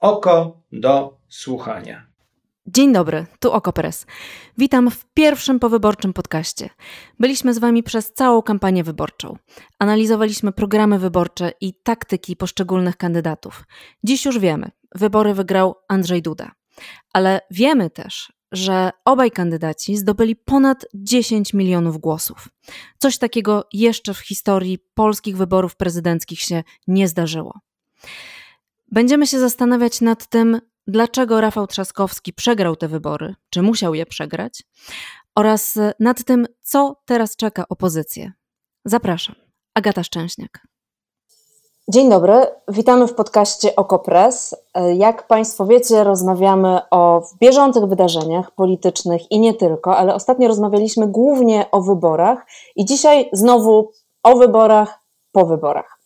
Oko do słuchania. Dzień dobry, tu Okopres. Witam w pierwszym powyborczym podcaście. Byliśmy z Wami przez całą kampanię wyborczą. Analizowaliśmy programy wyborcze i taktyki poszczególnych kandydatów. Dziś już wiemy, wybory wygrał Andrzej Duda. Ale wiemy też, że obaj kandydaci zdobyli ponad 10 milionów głosów. Coś takiego jeszcze w historii polskich wyborów prezydenckich się nie zdarzyło. Będziemy się zastanawiać nad tym, dlaczego Rafał Trzaskowski przegrał te wybory, czy musiał je przegrać, oraz nad tym, co teraz czeka opozycję. Zapraszam, Agata Szczęśniak. Dzień dobry, witamy w podcaście Okopres. Jak Państwo wiecie, rozmawiamy o bieżących wydarzeniach politycznych i nie tylko, ale ostatnio rozmawialiśmy głównie o wyborach i dzisiaj znowu o wyborach po wyborach.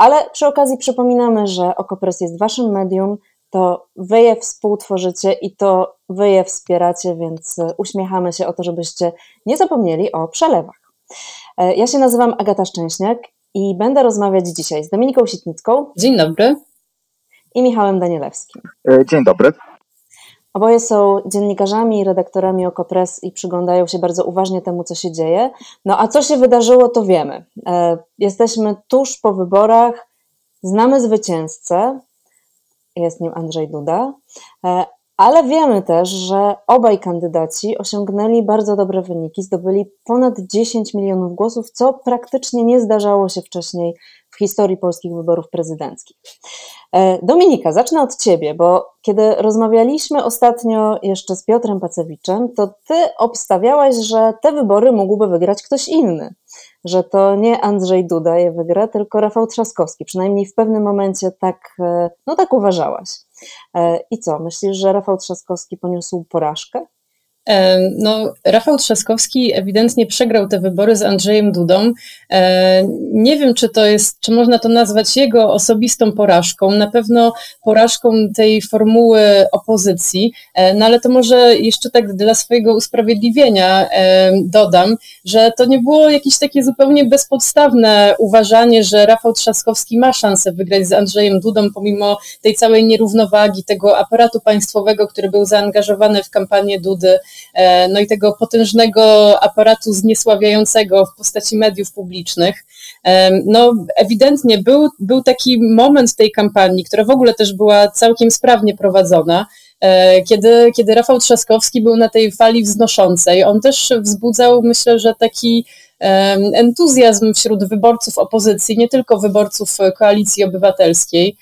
Ale przy okazji przypominamy, że Okopres jest Waszym medium, to Wy je współtworzycie i to Wy je wspieracie, więc uśmiechamy się o to, żebyście nie zapomnieli o przelewach. Ja się nazywam Agata Szczęśniak i będę rozmawiać dzisiaj z Dominiką Sitnicką. Dzień dobry. I Michałem Danielewskim. Dzień dobry. Oboje są dziennikarzami i redaktorami Okopres i przyglądają się bardzo uważnie temu, co się dzieje. No a co się wydarzyło, to wiemy. Jesteśmy tuż po wyborach, znamy zwycięzcę, jest nim Andrzej Duda, ale wiemy też, że obaj kandydaci osiągnęli bardzo dobre wyniki, zdobyli ponad 10 milionów głosów, co praktycznie nie zdarzało się wcześniej w historii polskich wyborów prezydenckich. Dominika, zacznę od Ciebie, bo kiedy rozmawialiśmy ostatnio jeszcze z Piotrem Pacewiczem, to Ty obstawiałaś, że te wybory mógłby wygrać ktoś inny, że to nie Andrzej Duda je wygra, tylko Rafał Trzaskowski. Przynajmniej w pewnym momencie tak, no tak uważałaś. I co, myślisz, że Rafał Trzaskowski poniósł porażkę? No, Rafał Trzaskowski ewidentnie przegrał te wybory z Andrzejem Dudą. Nie wiem, czy to jest, czy można to nazwać jego osobistą porażką, na pewno porażką tej formuły opozycji, no ale to może jeszcze tak dla swojego usprawiedliwienia dodam, że to nie było jakieś takie zupełnie bezpodstawne uważanie, że Rafał Trzaskowski ma szansę wygrać z Andrzejem Dudą, pomimo tej całej nierównowagi, tego aparatu państwowego, który był zaangażowany w kampanię Dudy no i tego potężnego aparatu zniesławiającego w postaci mediów publicznych. No, ewidentnie był, był taki moment tej kampanii, która w ogóle też była całkiem sprawnie prowadzona, kiedy, kiedy Rafał Trzaskowski był na tej fali wznoszącej. On też wzbudzał, myślę, że taki entuzjazm wśród wyborców opozycji, nie tylko wyborców koalicji obywatelskiej.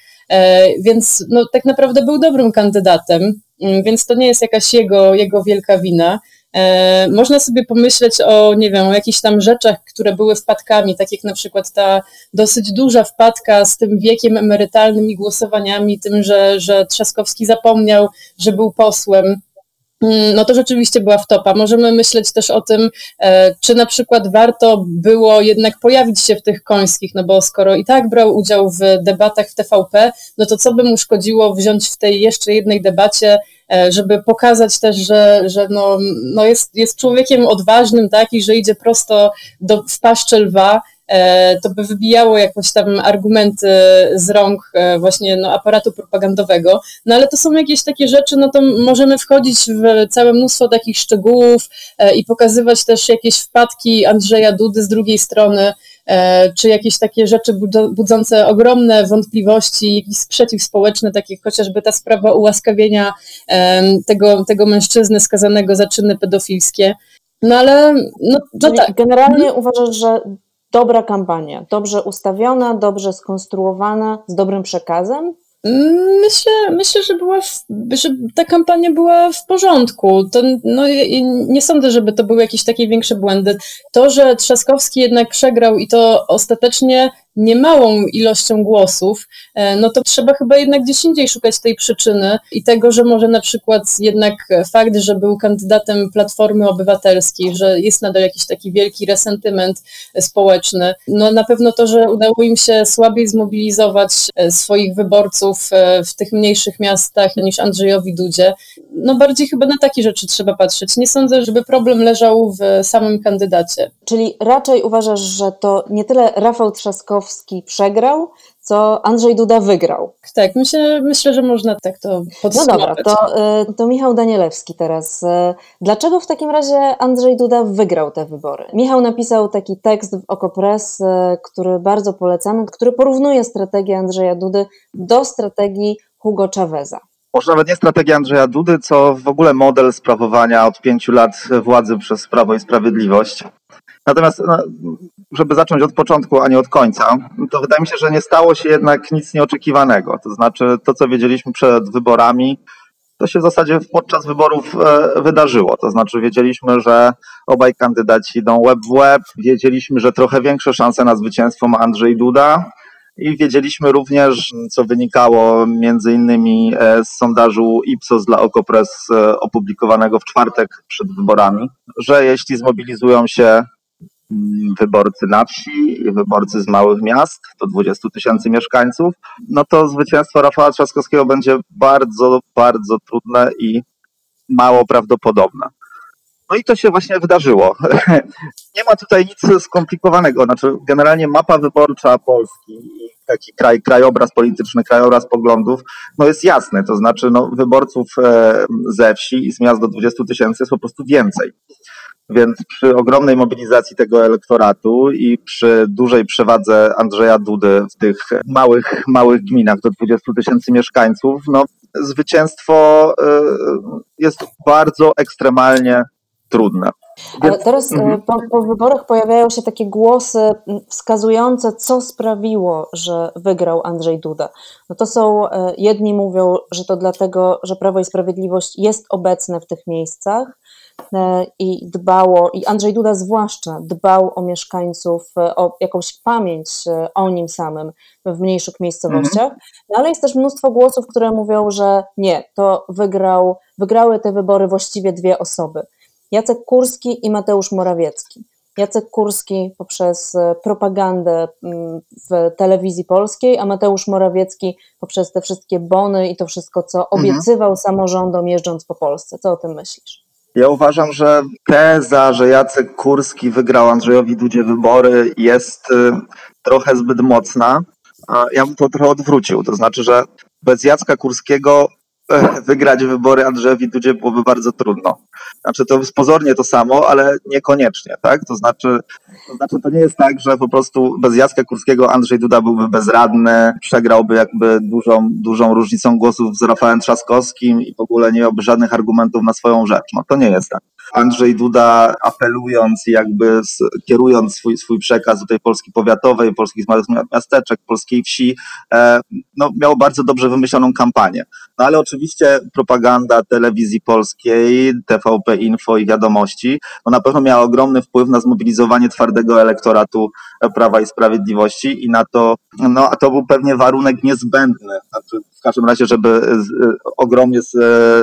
Więc no, tak naprawdę był dobrym kandydatem. Mm, więc to nie jest jakaś jego, jego wielka wina. E, można sobie pomyśleć o, nie wiem, o jakichś tam rzeczach, które były wpadkami, tak jak na przykład ta dosyć duża wpadka z tym wiekiem emerytalnym i głosowaniami, tym, że, że Trzaskowski zapomniał, że był posłem. Mm, no to rzeczywiście była wtopa. Możemy myśleć też o tym, e, czy na przykład warto było jednak pojawić się w tych końskich, no bo skoro i tak brał udział w debatach w TVP, no to co by mu szkodziło wziąć w tej jeszcze jednej debacie, e, żeby pokazać też, że, że no, no jest, jest człowiekiem odważnym, tak, i że idzie prosto do, w paszczę lwa, to by wybijało jakoś tam argumenty z rąk e, właśnie no, aparatu propagandowego. No ale to są jakieś takie rzeczy, no to możemy wchodzić w całe mnóstwo takich szczegółów e, i pokazywać też jakieś wpadki Andrzeja Dudy z drugiej strony, czy jakieś takie rzeczy budzące ogromne wątpliwości, jakiś sprzeciw społeczny, tak jak chociażby ta sprawa ułaskawienia tego, tego mężczyzny skazanego za czyny pedofilskie. No ale no, no tak. Generalnie hmm? uważasz, że dobra kampania, dobrze ustawiona, dobrze skonstruowana, z dobrym przekazem? Myślę, myślę że, była w, że ta kampania była w porządku. To, no, nie sądzę, żeby to były jakieś takie większe błędy. To, że Trzaskowski jednak przegrał i to ostatecznie niemałą ilością głosów, e, no to trzeba chyba jednak gdzieś indziej szukać tej przyczyny i tego, że może na przykład jednak fakt, że był kandydatem Platformy Obywatelskiej, że jest nadal jakiś taki wielki resentyment społeczny, no na pewno to, że udało im się słabiej zmobilizować e, swoich wyborców e, w tych mniejszych miastach niż Andrzejowi Dudzie, no bardziej chyba na takie rzeczy trzeba patrzeć. Nie sądzę, żeby problem leżał w samym kandydacie. Czyli raczej uważasz, że to nie tyle Rafał Trzaskowski przegrał, co Andrzej Duda wygrał. tak, myślę, myślę, że można tak to podsumować. No dobra, to, y, to Michał Danielewski teraz. Y, dlaczego w takim razie Andrzej Duda wygrał te wybory? Michał napisał taki tekst w Okopres, y, który bardzo polecamy, który porównuje strategię Andrzeja Dudy do strategii Hugo Chaveza może nawet nie strategia Andrzeja Dudy, co w ogóle model sprawowania od pięciu lat władzy przez Prawo i Sprawiedliwość. Natomiast, no, żeby zacząć od początku, a nie od końca, to wydaje mi się, że nie stało się jednak nic nieoczekiwanego. To znaczy, to co wiedzieliśmy przed wyborami, to się w zasadzie podczas wyborów e, wydarzyło. To znaczy, wiedzieliśmy, że obaj kandydaci idą web w web, wiedzieliśmy, że trochę większe szanse na zwycięstwo ma Andrzej Duda, i wiedzieliśmy również, co wynikało między innymi e, z sondażu Ipsos dla Okopres e, opublikowanego w czwartek przed wyborami, że jeśli zmobilizują się wyborcy na wsi wyborcy z małych miast, to 20 tysięcy mieszkańców, no to zwycięstwo Rafała Trzaskowskiego będzie bardzo, bardzo trudne i mało prawdopodobne. No i to się właśnie wydarzyło. Nie ma tutaj nic skomplikowanego. Znaczy, generalnie mapa wyborcza Polski i taki kraj, krajobraz polityczny, krajobraz poglądów, no jest jasny. To znaczy, no, wyborców e, ze wsi i z miast do 20 tysięcy jest po prostu więcej. Więc przy ogromnej mobilizacji tego elektoratu i przy dużej przewadze Andrzeja Dudy w tych małych, małych gminach do 20 tysięcy mieszkańców, no, zwycięstwo e, jest bardzo ekstremalnie trudne. Ale teraz e, mhm. po, po, wyborach pojawiają się takie głosy wskazujące, co sprawiło, że wygrał Andrzej Duda. No to są, e, jedni mówią, że to dlatego, że Prawo i Sprawiedliwość jest obecne w tych miejscach i dbało, i Andrzej Duda zwłaszcza dbał o mieszkańców, o jakąś pamięć o nim samym w mniejszych miejscowościach. Mhm. No ale jest też mnóstwo głosów, które mówią, że nie, to wygrał, wygrały te wybory właściwie dwie osoby Jacek Kurski i Mateusz Morawiecki. Jacek Kurski poprzez e, propagandę mm, w telewizji polskiej, a Mateusz Morawiecki poprzez te wszystkie bony i to wszystko, co mhm. obiecywał samorządom jeżdżąc po Polsce. Co o tym myślisz? Ja uważam, że teza, że Jacek Kurski wygrał Andrzejowi Dudzie wybory jest y, trochę zbyt mocna. Ja bym to trochę odwrócił. To znaczy, że bez Jacka Kurskiego wygrać wybory Andrzejowi Dudzie byłoby bardzo trudno. Znaczy to jest pozornie to samo, ale niekoniecznie, tak? To znaczy, to znaczy to nie jest tak, że po prostu bez Jacka Kurskiego Andrzej Duda byłby bezradny, przegrałby jakby dużą, dużą różnicą głosów z Rafałem Trzaskowskim i w ogóle nie miałby żadnych argumentów na swoją rzecz. No to nie jest tak. Andrzej Duda apelując i jakby kierując swój, swój przekaz do tej Polski powiatowej, polskich małych miasteczek, polskiej wsi, e, no, miał bardzo dobrze wymyśloną kampanię. No ale oczywiście propaganda telewizji polskiej, TVP Info i wiadomości, no na pewno miała ogromny wpływ na zmobilizowanie twardego elektoratu Prawa i Sprawiedliwości i na to, no a to był pewnie warunek niezbędny, znaczy w każdym razie, żeby ogromnie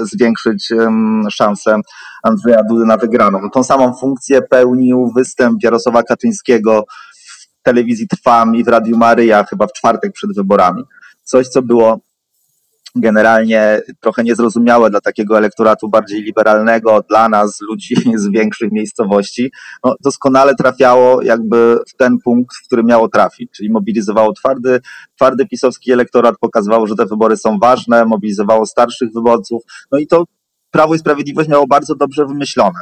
zwiększyć szanse Andrzeja Dudy na wygraną. Tą samą funkcję pełnił występ Jarosława Kaczyńskiego w telewizji Trwam i w Radiu Maryja chyba w czwartek przed wyborami. Coś, co było generalnie trochę niezrozumiałe dla takiego elektoratu bardziej liberalnego, dla nas, ludzi z większych miejscowości, no, doskonale trafiało jakby w ten punkt, w który miało trafić, czyli mobilizowało twardy, twardy pisowski elektorat, pokazywało, że te wybory są ważne, mobilizowało starszych wyborców, no i to Prawo i Sprawiedliwość miało bardzo dobrze wymyślone.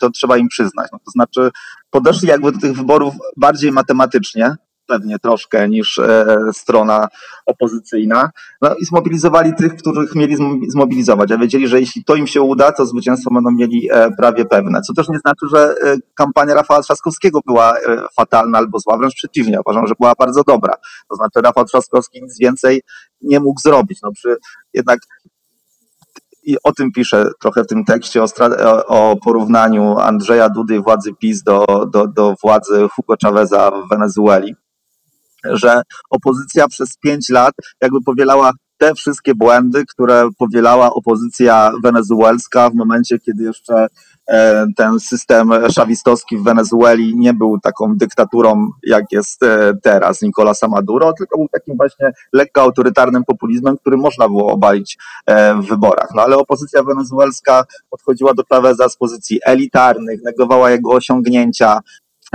To trzeba im przyznać. No, to znaczy, podeszli jakby do tych wyborów bardziej matematycznie, pewnie troszkę niż e, strona opozycyjna. No i zmobilizowali tych, których mieli zmobilizować, a wiedzieli, że jeśli to im się uda, to zwycięstwo będą mieli e, prawie pewne. Co też nie znaczy, że e, kampania Rafała Trzaskowskiego była fatalna albo zła, wręcz przeciwnie, uważam, że była bardzo dobra. To znaczy Rafał Trzaskowski nic więcej nie mógł zrobić. No przy jednak i o tym piszę trochę w tym tekście, o, o porównaniu Andrzeja Dudy władzy PiS do, do, do władzy Hugo Chaveza w Wenezueli że opozycja przez pięć lat jakby powielała te wszystkie błędy, które powielała opozycja wenezuelska w momencie, kiedy jeszcze e, ten system szawistowski w Wenezueli nie był taką dyktaturą, jak jest e, teraz Nicolasa Maduro, tylko był takim właśnie lekko autorytarnym populizmem, który można było obalić e, w wyborach. No ale opozycja wenezuelska podchodziła do Chaveza z pozycji elitarnych, negowała jego osiągnięcia,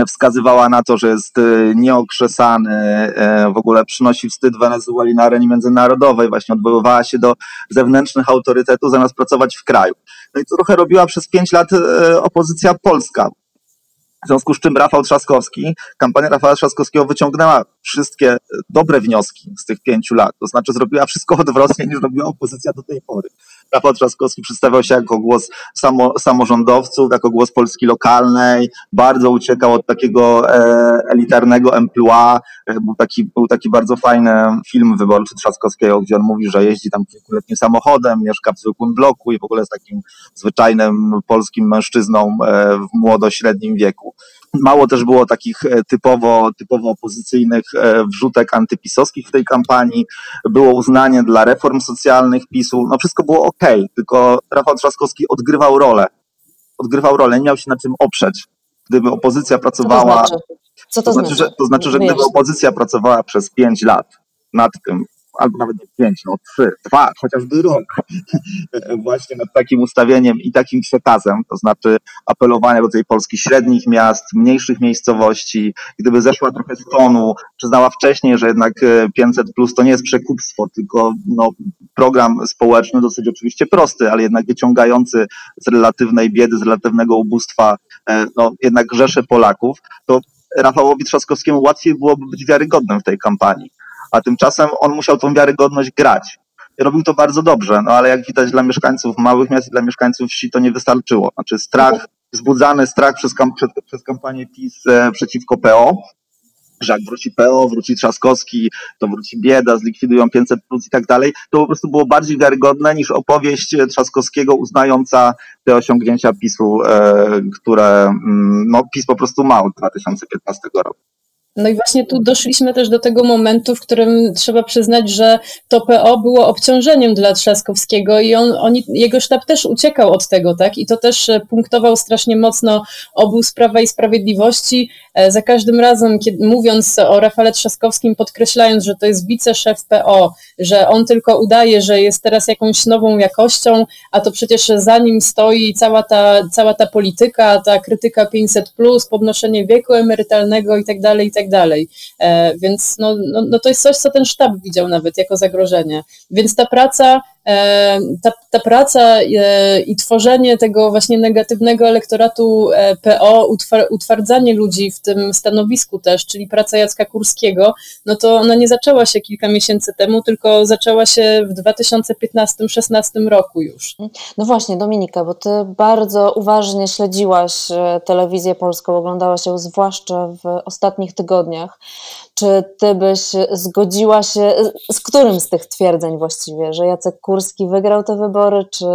wskazywała na to, że jest y, nieokrzesany, y, w ogóle przynosi wstyd Wenezueli na arenie międzynarodowej, właśnie odwoływała się do zewnętrznych autorytetów zamiast pracować w kraju. No i to trochę robiła przez pięć lat y, opozycja polska. W związku z czym Rafał Trzaskowski, kampania Rafała Trzaskowskiego wyciągnęła wszystkie dobre wnioski z tych pięciu lat. To znaczy zrobiła wszystko odwrotnie niż robiła opozycja do tej pory. Rafał Trzaskowski przedstawiał się jako głos samo, samorządowców, jako głos Polski lokalnej, bardzo uciekał od takiego e, elitarnego emploi. Był, taki, był taki bardzo fajny film wyborczy Trzaskowskiego, gdzie on mówi, że jeździ tam kilkuletnim samochodem, mieszka w zwykłym bloku i w ogóle jest takim zwyczajnym polskim mężczyzną e, w młodo-średnim wieku. Mało też było takich e, typowo, typowo opozycyjnych e, wrzutek antypisowskich w tej kampanii. Było uznanie dla reform socjalnych PiSu. No wszystko było ok, tylko Rafał Trzaskowski odgrywał rolę. Odgrywał rolę, nie miał się na czym oprzeć. Gdyby opozycja pracowała. Co to znaczy? Co to, to znaczy, że, to znaczy, że gdyby opozycja pracowała przez pięć lat nad tym, albo nawet nie pięć, no trzy, dwa, chociażby rok, właśnie nad takim ustawieniem i takim przekazem, to znaczy apelowania do tej Polski średnich miast, mniejszych miejscowości, gdyby zeszła trochę z tonu, przyznała wcześniej, że jednak 500 plus to nie jest przekupstwo, tylko no, program społeczny, dosyć oczywiście prosty, ale jednak wyciągający z relatywnej biedy, z relatywnego ubóstwa, no jednak rzesze Polaków, to Rafałowi Trzaskowskiemu łatwiej byłoby być wiarygodnym w tej kampanii a tymczasem on musiał tą wiarygodność grać. I robił to bardzo dobrze, no ale jak widać dla mieszkańców małych miast i dla mieszkańców wsi to nie wystarczyło. Znaczy strach, wzbudzany strach przez, przez kampanię PiS e, przeciwko PO, że jak wróci PO, wróci Trzaskowski, to wróci bieda, zlikwidują 500 plus i tak dalej, to po prostu było bardziej wiarygodne niż opowieść Trzaskowskiego uznająca te osiągnięcia PiSu, e, które mm, no, PiS po prostu ma od 2015 roku. No i właśnie tu doszliśmy też do tego momentu, w którym trzeba przyznać, że to PO było obciążeniem dla Trzaskowskiego i on, jego sztab też uciekał od tego, tak? I to też e, punktował strasznie mocno obóz Prawa i Sprawiedliwości. E, za każdym razem, kiedy, mówiąc o Rafale Trzaskowskim, podkreślając, że to jest wiceszef PO, że on tylko udaje, że jest teraz jakąś nową jakością, a to przecież za nim stoi cała ta, cała ta polityka, ta krytyka 500, podnoszenie wieku emerytalnego i tak dalej, i tak dalej. E, więc no, no, no to jest coś, co ten sztab widział nawet jako zagrożenie. Więc ta praca ta, ta praca e, i tworzenie tego właśnie negatywnego elektoratu e, PO, utwardzanie ludzi w tym stanowisku też, czyli praca Jacka Kurskiego, no to ona nie zaczęła się kilka miesięcy temu, tylko zaczęła się w 2015-16 roku już. No właśnie, Dominika, bo ty bardzo uważnie śledziłaś telewizję polską, oglądałaś ją zwłaszcza w ostatnich tygodniach. Czy ty byś zgodziła się, z którym z tych twierdzeń właściwie, że Jacek Kurski wygrał te wybory, czy,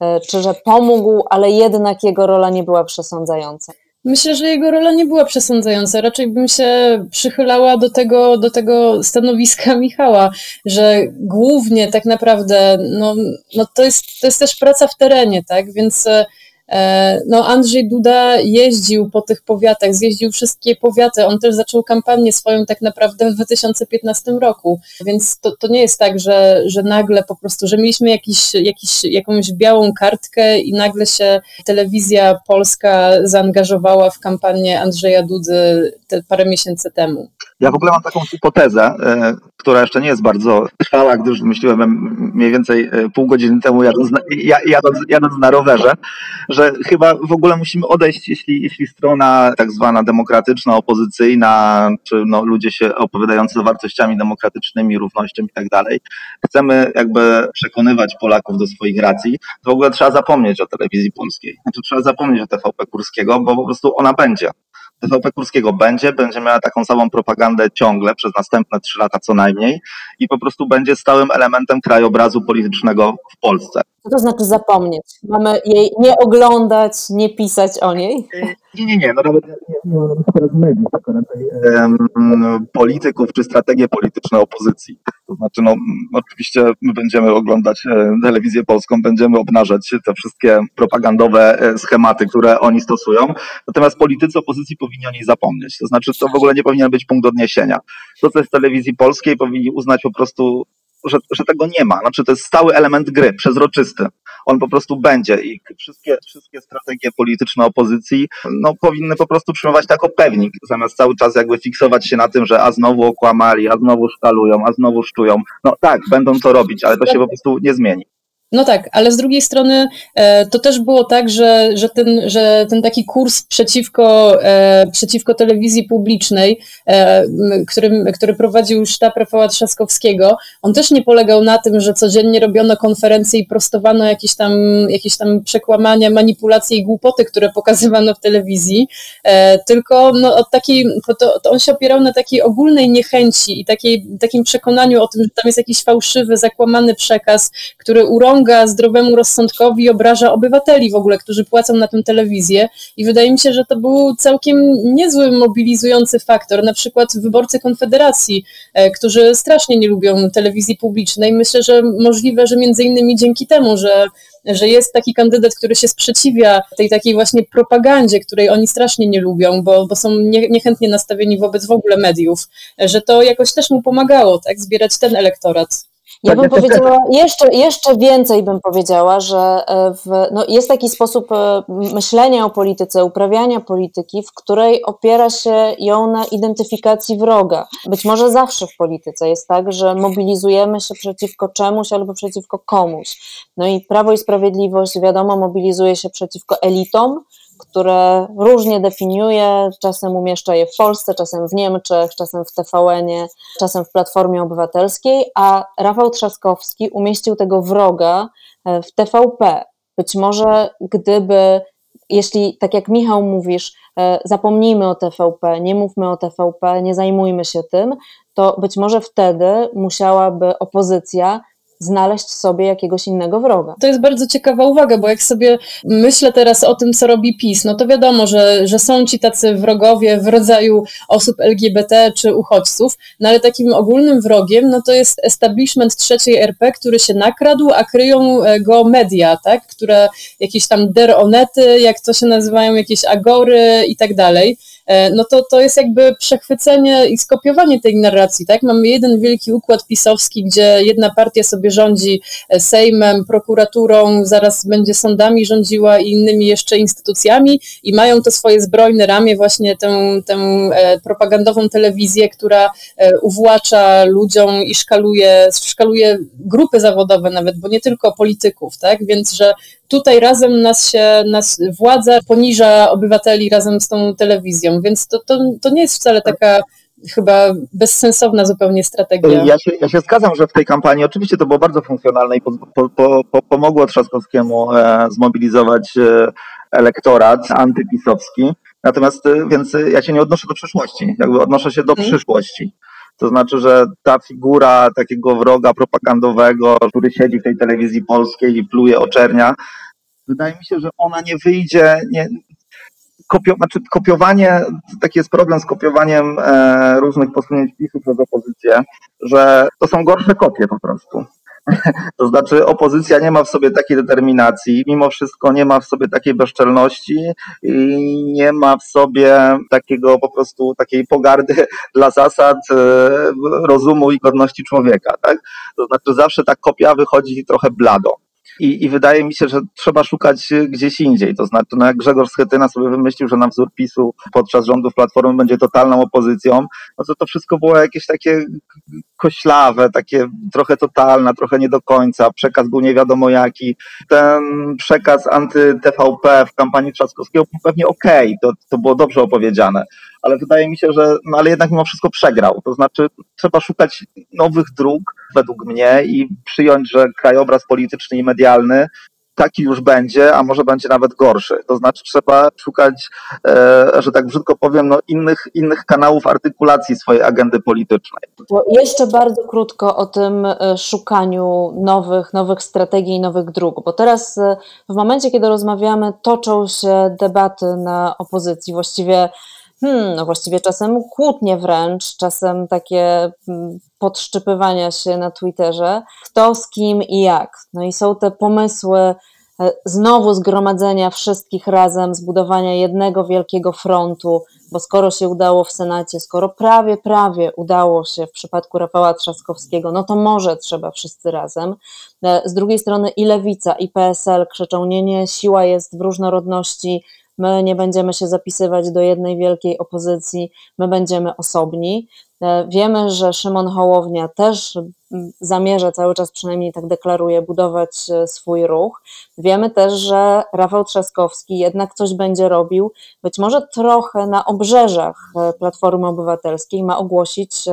e, czy że pomógł, ale jednak jego rola nie była przesądzająca? Myślę, że jego rola nie była przesądzająca. Raczej bym się przychylała do tego, do tego stanowiska Michała, że głównie tak naprawdę no, no to, jest, to jest też praca w terenie, tak? Więc e, no Andrzej Duda jeździł po tych powiatach, zjeździł wszystkie powiaty. On też zaczął kampanię swoją tak naprawdę w 2015 roku, więc to, to nie jest tak, że, że nagle po prostu, że mieliśmy jakiś, jakiś, jakąś białą kartkę i nagle się telewizja polska zaangażowała w kampanię Andrzeja Dudy te parę miesięcy temu. Ja w ogóle mam taką hipotezę, e, która jeszcze nie jest bardzo trwała, gdyż myśliłem mniej więcej e, pół godziny temu jadąc na, jadąc, jadąc na rowerze, że chyba w ogóle musimy odejść, jeśli, jeśli strona tak zwana demokratyczna, opozycyjna, czy no, ludzie się opowiadający wartościami demokratycznymi, równością i tak dalej, chcemy jakby przekonywać Polaków do swoich racji, to w ogóle trzeba zapomnieć o telewizji polskiej. Znaczy trzeba zapomnieć o TVP Kurskiego, bo po prostu ona będzie. TVP Kurskiego będzie, będzie miała taką samą propagandę ciągle przez następne trzy lata co najmniej i po prostu będzie stałym elementem krajobrazu politycznego w Polsce. Co to znaczy zapomnieć? Mamy jej nie oglądać, nie pisać o niej? Nie, nie, nie. No nawet nie, nie ma teraz mediów, tylko raczej polityków czy strategie polityczne opozycji. To znaczy, no oczywiście my będziemy oglądać e, telewizję polską, będziemy obnażać te wszystkie propagandowe e, schematy, które oni stosują. Natomiast politycy opozycji powinni o niej zapomnieć. To znaczy, to w ogóle nie powinien być punkt odniesienia. To, co jest w telewizji polskiej, powinni uznać po prostu że, że tego nie ma. Znaczy, to jest stały element gry, przezroczysty. On po prostu będzie i wszystkie, wszystkie strategie polityczne opozycji no, powinny po prostu przyjmować jako pewnik, zamiast cały czas jakby fiksować się na tym, że a znowu okłamali, a znowu szkalują, a znowu szczują. No tak, będą to robić, ale to się po prostu nie zmieni. No tak, ale z drugiej strony e, to też było tak, że, że, ten, że ten taki kurs przeciwko, e, przeciwko telewizji publicznej, e, który, który prowadził sztab Rafała Trzaskowskiego, on też nie polegał na tym, że codziennie robiono konferencje i prostowano jakieś tam, jakieś tam przekłamania, manipulacje i głupoty, które pokazywano w telewizji, tylko no, od takiej, to, to on się opierał na takiej ogólnej niechęci i takiej, takim przekonaniu o tym, że tam jest jakiś fałszywy, zakłamany przekaz, który urąga urąga zdrowemu rozsądkowi, obraża obywateli w ogóle, którzy płacą na tę telewizję i wydaje mi się, że to był całkiem niezły mobilizujący faktor, na przykład wyborcy Konfederacji, e, którzy strasznie nie lubią telewizji publicznej. Myślę, że możliwe, że między innymi dzięki temu, że że jest taki kandydat, który się sprzeciwia tej takiej właśnie propagandzie, której oni strasznie nie lubią, bo, bo są nie, niechętnie nastawieni wobec w ogóle mediów, że to jakoś też mu pomagało, tak, zbierać ten elektorat. Ja bym powiedziała, jeszcze, jeszcze więcej bym powiedziała, że e, w, no jest taki sposób e, myślenia o polityce, uprawiania polityki, w której opiera się ją na identyfikacji wroga. Być może zawsze w polityce jest tak, że mobilizujemy się przeciwko czemuś albo przeciwko komuś. No i Prawo i Sprawiedliwość, wiadomo, mobilizuje się przeciwko elitom, które różnie definiuje, czasem umieszcza je w Polsce, czasem w Niemczech, czasem w TVN-ie, czasem w Platformie Obywatelskiej, a Rafał Trzaskowski umieścił tego wroga e, w TVP. Być może gdyby, jeśli tak jak Michał mówisz, e, zapomnijmy o TVP, nie mówmy o TVP, nie zajmujmy się tym, to być może wtedy musiałaby opozycja znaleźć sobie jakiegoś innego wroga. To jest bardzo ciekawa uwaga, bo jak sobie myślę teraz o tym, co robi PiS, no to wiadomo, że, że są ci tacy wrogowie w rodzaju osób LGBT czy uchodźców, no ale takim ogólnym wrogiem, no to jest establishment trzeciej RP, który się nakradł, a kryją e, go media, tak, które jakieś tam deronety, jak to się nazywają, jakieś agory i tak dalej. E, no to to jest jakby przechwycenie i skopiowanie tej narracji, tak? Mamy jeden wielki układ pisowski, gdzie jedna partia sobie rządzi e, Sejmem, prokuraturą, zaraz będzie sądami rządziła i innymi jeszcze instytucjami i mają to swoje zbrojne ramię, właśnie tę, tę e, propagandową telewizję, która uwłacza ludziom i szkaluje, szkaluje grupy zawodowe nawet, bo nie tylko polityków, tak? Więc, że tutaj razem nas się, nas władza poniża obywateli razem z tą telewizją, więc to, to, to nie jest wcale taka chyba bezsensowna zupełnie strategia. Ja się, ja się zgadzam, że w tej kampanii oczywiście to było bardzo funkcjonalne i po, po, po, pomogło Trzaskowskiemu e, zmobilizować e, elektorat antypisowski. Natomiast, e, więc ja się nie odnoszę do przeszłości, jakby odnoszę się do hmm. przyszłości. To znaczy, że ta figura takiego wroga propagandowego, który siedzi w tej telewizji polskiej i pluje oczernia, wydaje mi się, że ona nie wyjdzie, nie, kopio, znaczy kopiowanie, taki jest problem z kopiowaniem e, różnych posunięć PiSu przez opozycję, że to są gorsze kopie po prostu. To znaczy opozycja nie ma w sobie takiej determinacji, mimo wszystko nie ma w sobie takiej bezczelności i nie ma w sobie takiego po prostu takiej pogardy dla zasad e, rozumu i godności człowieka. Tak? To znaczy zawsze ta kopia wychodzi trochę blado. I, I wydaje mi się, że trzeba szukać gdzieś indziej. To znaczy, no jak Grzegorz Schetyna sobie wymyślił, że na wzór PiSu podczas rządów Platformy będzie totalną opozycją, no to to wszystko było jakieś takie koślawe, takie trochę totalne, trochę nie do końca. Przekaz był nie wiadomo jaki. Ten przekaz anty-TVP w kampanii Trzaskowskiego był pewnie okej, okay, to, to było dobrze opowiedziane ale wydaje mi się, że no ale jednak mimo wszystko przegrał. To znaczy trzeba szukać nowych dróg według mnie i przyjąć, że krajobraz polityczny i medialny taki już będzie, a może będzie nawet gorszy. To znaczy trzeba szukać, e, że tak brzydko powiem, no innych, innych kanałów artykulacji swojej agendy politycznej. To jeszcze bardzo krótko o tym e, szukaniu nowych, nowych strategii nowych dróg, bo teraz e, w momencie, kiedy rozmawiamy, toczą się debaty na opozycji, właściwie hmm, no właściwie czasem kłótnie wręcz, czasem takie mm, podszczypywania się na Twitterze, kto z kim i jak. No i są te pomysły e, znowu zgromadzenia wszystkich razem, zbudowania jednego wielkiego frontu, bo skoro się udało w Senacie, skoro prawie, prawie udało się w przypadku Rafała Trzaskowskiego, no to może trzeba wszyscy razem. E, z drugiej strony i Lewica, i PSL krzyczą, nie, nie, siła jest w różnorodności, my nie będziemy się zapisywać do jednej wielkiej opozycji, my będziemy osobni. E, wiemy, że Szymon Hołownia też zamierza cały czas, przynajmniej tak deklaruje, budować e, swój ruch. Wiemy też, że Rafał Trzaskowski jednak coś będzie robił, być może trochę na obrzeżach e, Platformy Obywatelskiej ma ogłosić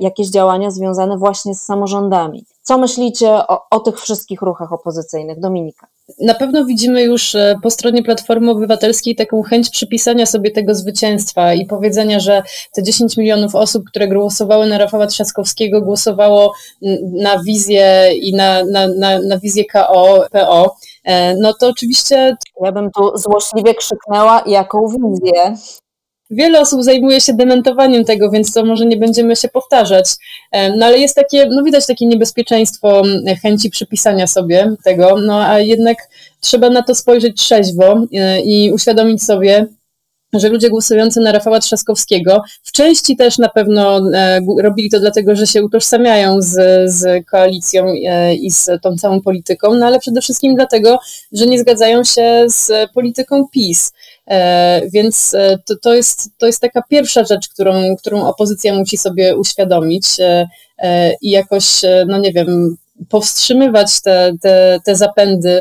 jakieś działania związane właśnie z samorządami. Co myślicie o, o tych wszystkich ruchach opozycyjnych? Dominika. Na pewno widzimy już e, po stronie Platformy Obywatelskiej taką chęć przypisania sobie tego zwycięstwa i powiedzenia, że te 10 milionów osób, które głosowały na Rafała Trzaskowskiego, głosowało na wizję i na, na, na, na wizję KO, PO. E, no to oczywiście. Ja bym tu złośliwie krzyknęła, jaką wizję wiele osób zajmuje się dementowaniem tego, więc to może nie będziemy się powtarzać. No ale jest takie, no widać takie niebezpieczeństwo chęci przypisania sobie tego, no a jednak trzeba na to spojrzeć trzeźwo e, i uświadomić sobie, że ludzie głosujący na Rafała Trzaskowskiego w części też na pewno e, robili to dlatego, że się utożsamiają z, z koalicją e, i z tą całą polityką, no ale przede wszystkim dlatego, że nie zgadzają się z polityką PiS. E, więc to, to, jest, to jest taka pierwsza rzecz, którą, którą opozycja musi sobie uświadomić i jakoś, no nie wiem, powstrzymywać te, te, te zapędy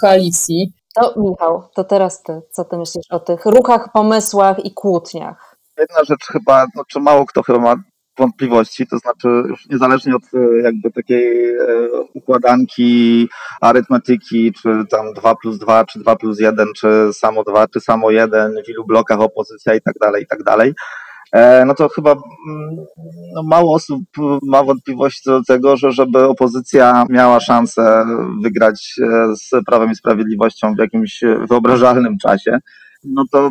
koalicji. To Michał, to teraz ty, co ty myślisz o tych ruchach, pomysłach i kłótniach? Jedna rzecz chyba, no, czy mało kto chyba ma wątpliwości, to znaczy już niezależnie od e, jakby takiej e, układanki arytmetyki, czy tam 2 plus 2, czy 2 plus 1, czy samo 2, czy samo 1, w ilu blokach opozycja i tak dalej, i tak dalej, no to chyba mm, no mało osób ma wątpliwości co do tego, że żeby opozycja miała szansę wygrać e, z Prawem i Sprawiedliwością w jakimś wyobrażalnym czasie, no to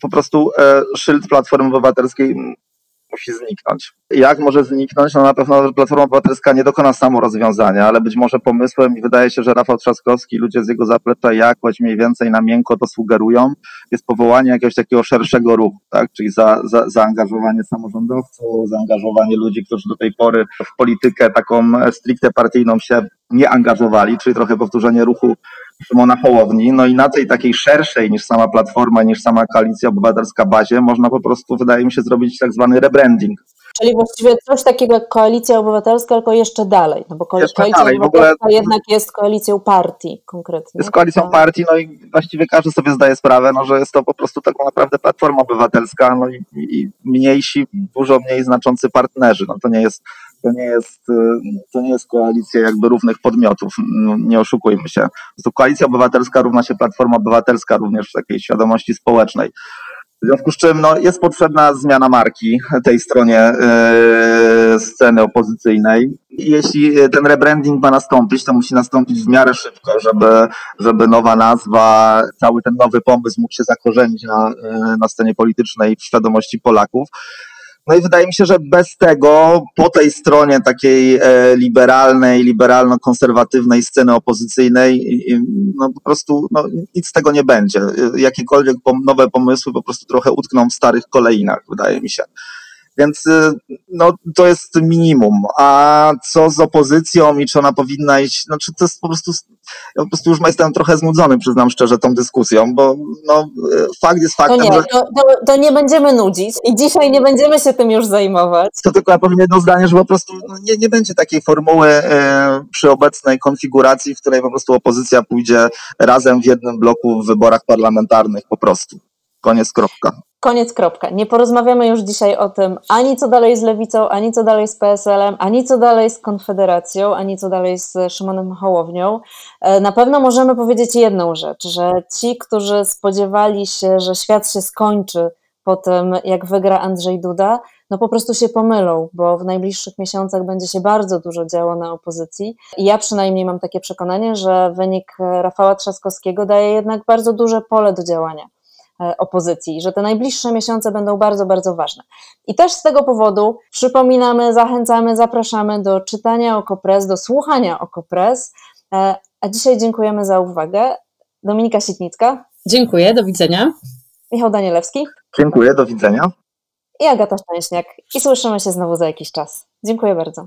po prostu e, szyld Platformy Obywatelskiej musi zniknąć. Jak może zniknąć? No na pewno Platforma Obywatelska nie dokona samo rozwiązania, ale być może pomysłem i wydaje się, że Rafał Trzaskowski, ludzie z jego zaplecza jakoś mniej więcej na miękko to sugerują, jest powołanie jakiegoś takiego szerszego ruchu, tak? czyli za, za, zaangażowanie samorządowców, zaangażowanie ludzi, którzy do tej pory w politykę taką stricte partyjną się nie angażowali, czyli trochę powtórzenie ruchu Szymona Hołowni. No i na tej takiej szerszej niż sama Platforma, niż sama Koalicja Obywatelska bazie można po prostu, wydaje mi się, zrobić tak zwany rebranding. Czyli właściwie coś takiego jak Koalicja Obywatelska, tylko jeszcze dalej, no bo Koalicja dalej. Obywatelska ogóle... jednak jest koalicją partii konkretnie. Jest koalicją partii, no i właściwie każdy sobie zdaje sprawę, no, że jest to po prostu taką naprawdę Platforma Obywatelska, no i, i mniejsi, dużo mniej znaczący partnerzy. No to nie jest to nie jest, y, to nie jest koalicja jakby równych podmiotów, no, nie oszukujmy się. To koalicja obywatelska równa się Platforma Obywatelska również w takiej świadomości społecznej. W związku z czym no, jest potrzebna zmiana marki tej stronie yy, sceny opozycyjnej. Jeśli ten rebranding ma nastąpić, to musi nastąpić w miarę szybko, żeby, żeby nowa nazwa, cały ten nowy pomysł mógł się zakorzenić na, yy, na scenie politycznej w świadomości Polaków. No i wydaje mi się, że bez tego po tej stronie takiej e, liberalnej, liberalno-konserwatywnej sceny opozycyjnej, no po prostu no, nic z tego nie będzie. Jakiekolwiek nowe pomysły po prostu trochę utkną w starych kolejnach, wydaje mi się. Więc y, no, to jest minimum. A co z opozycją i czy ona powinna iść, no czy to jest po prostu, ja po prostu już jestem trochę znudzony, przyznam szczerze, tą dyskusją, bo no, y, fakt jest faktem, to nie, że... To, to, to, nie będziemy nudzić i dzisiaj nie będziemy się tym już zajmować. To tylko ja powiem jedno zdanie, że po prostu no, nie, nie będzie takiej formuły y, przy obecnej konfiguracji, w której po prostu opozycja pójdzie razem w jednym bloku w wyborach parlamentarnych po prostu. Koniec, kropka. Koniec, kropka. Nie porozmawiamy już dzisiaj o tym ani co dalej z Lewicą, ani co dalej z PSL-em, ani co dalej z Konfederacją, ani co dalej z Szymonem Hołownią. E, na pewno możemy powiedzieć jedną rzecz, że ci, którzy spodziewali się, że świat się skończy po tym, jak wygra Andrzej Duda, no po prostu się pomylą, bo w najbliższych miesiącach będzie się bardzo dużo działo na opozycji. I ja przynajmniej mam takie przekonanie, że wynik Rafała Trzaskowskiego daje jednak bardzo duże pole do działania. E, opozycji, że te najbliższe miesiące będą bardzo, bardzo ważne. I też z tego powodu przypominamy, zachęcamy, zapraszamy do czytania Okopres, do słuchania Okopres, e, A dzisiaj dziękujemy za uwagę. Dominika Sitnicka. Dziękuję, do widzenia. Michał Danielewski. Dziękuję, do widzenia. I Agata Szczęśniak. I słyszymy się znowu za jakiś czas. Dziękuję bardzo.